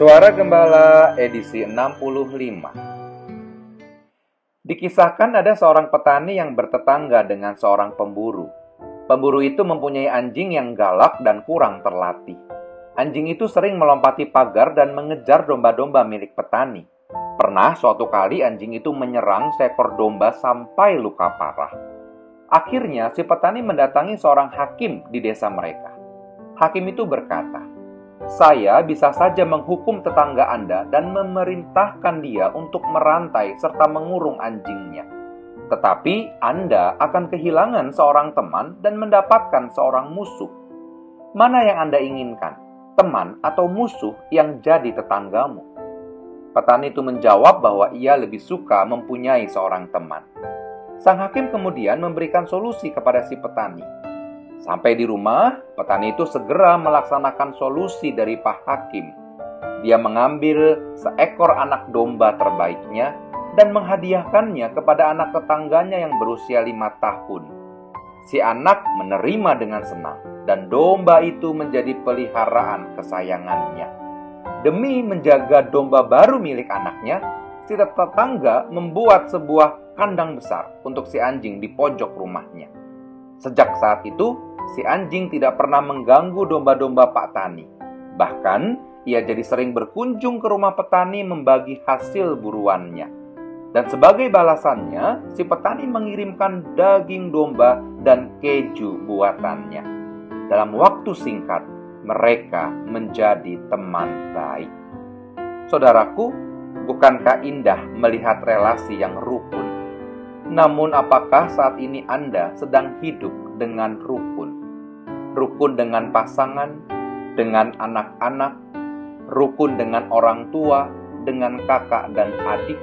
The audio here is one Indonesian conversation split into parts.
Suara Gembala edisi 65 Dikisahkan ada seorang petani yang bertetangga dengan seorang pemburu. Pemburu itu mempunyai anjing yang galak dan kurang terlatih. Anjing itu sering melompati pagar dan mengejar domba-domba milik petani. Pernah suatu kali anjing itu menyerang seekor domba sampai luka parah. Akhirnya si petani mendatangi seorang hakim di desa mereka. Hakim itu berkata, saya bisa saja menghukum tetangga Anda dan memerintahkan dia untuk merantai serta mengurung anjingnya. Tetapi Anda akan kehilangan seorang teman dan mendapatkan seorang musuh. Mana yang Anda inginkan, teman atau musuh yang jadi tetanggamu? Petani itu menjawab bahwa ia lebih suka mempunyai seorang teman. Sang hakim kemudian memberikan solusi kepada si petani Sampai di rumah, petani itu segera melaksanakan solusi dari Pak Hakim. Dia mengambil seekor anak domba terbaiknya dan menghadiahkannya kepada anak tetangganya yang berusia lima tahun. Si anak menerima dengan senang, dan domba itu menjadi peliharaan kesayangannya. Demi menjaga domba baru milik anaknya, si tetangga membuat sebuah kandang besar untuk si anjing di pojok rumahnya. Sejak saat itu, si anjing tidak pernah mengganggu domba-domba Pak Tani. Bahkan, ia jadi sering berkunjung ke rumah petani membagi hasil buruannya. Dan sebagai balasannya, si petani mengirimkan daging domba dan keju buatannya. Dalam waktu singkat, mereka menjadi teman baik. Saudaraku, bukankah indah melihat relasi yang rukun? Namun apakah saat ini Anda sedang hidup dengan rukun? Rukun dengan pasangan, dengan anak-anak, rukun dengan orang tua, dengan kakak dan adik,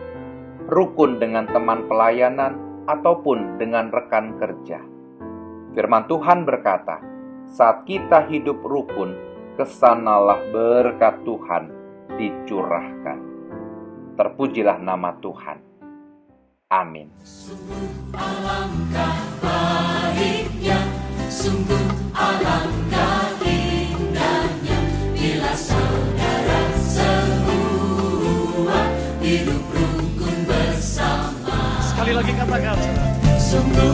rukun dengan teman pelayanan, ataupun dengan rekan kerja. Firman Tuhan berkata, saat kita hidup rukun, ke sanalah berkat Tuhan dicurahkan. Terpujilah nama Tuhan. Amin. Sungguh hidup rukun bersama. Sekali lagi katakan, sungguh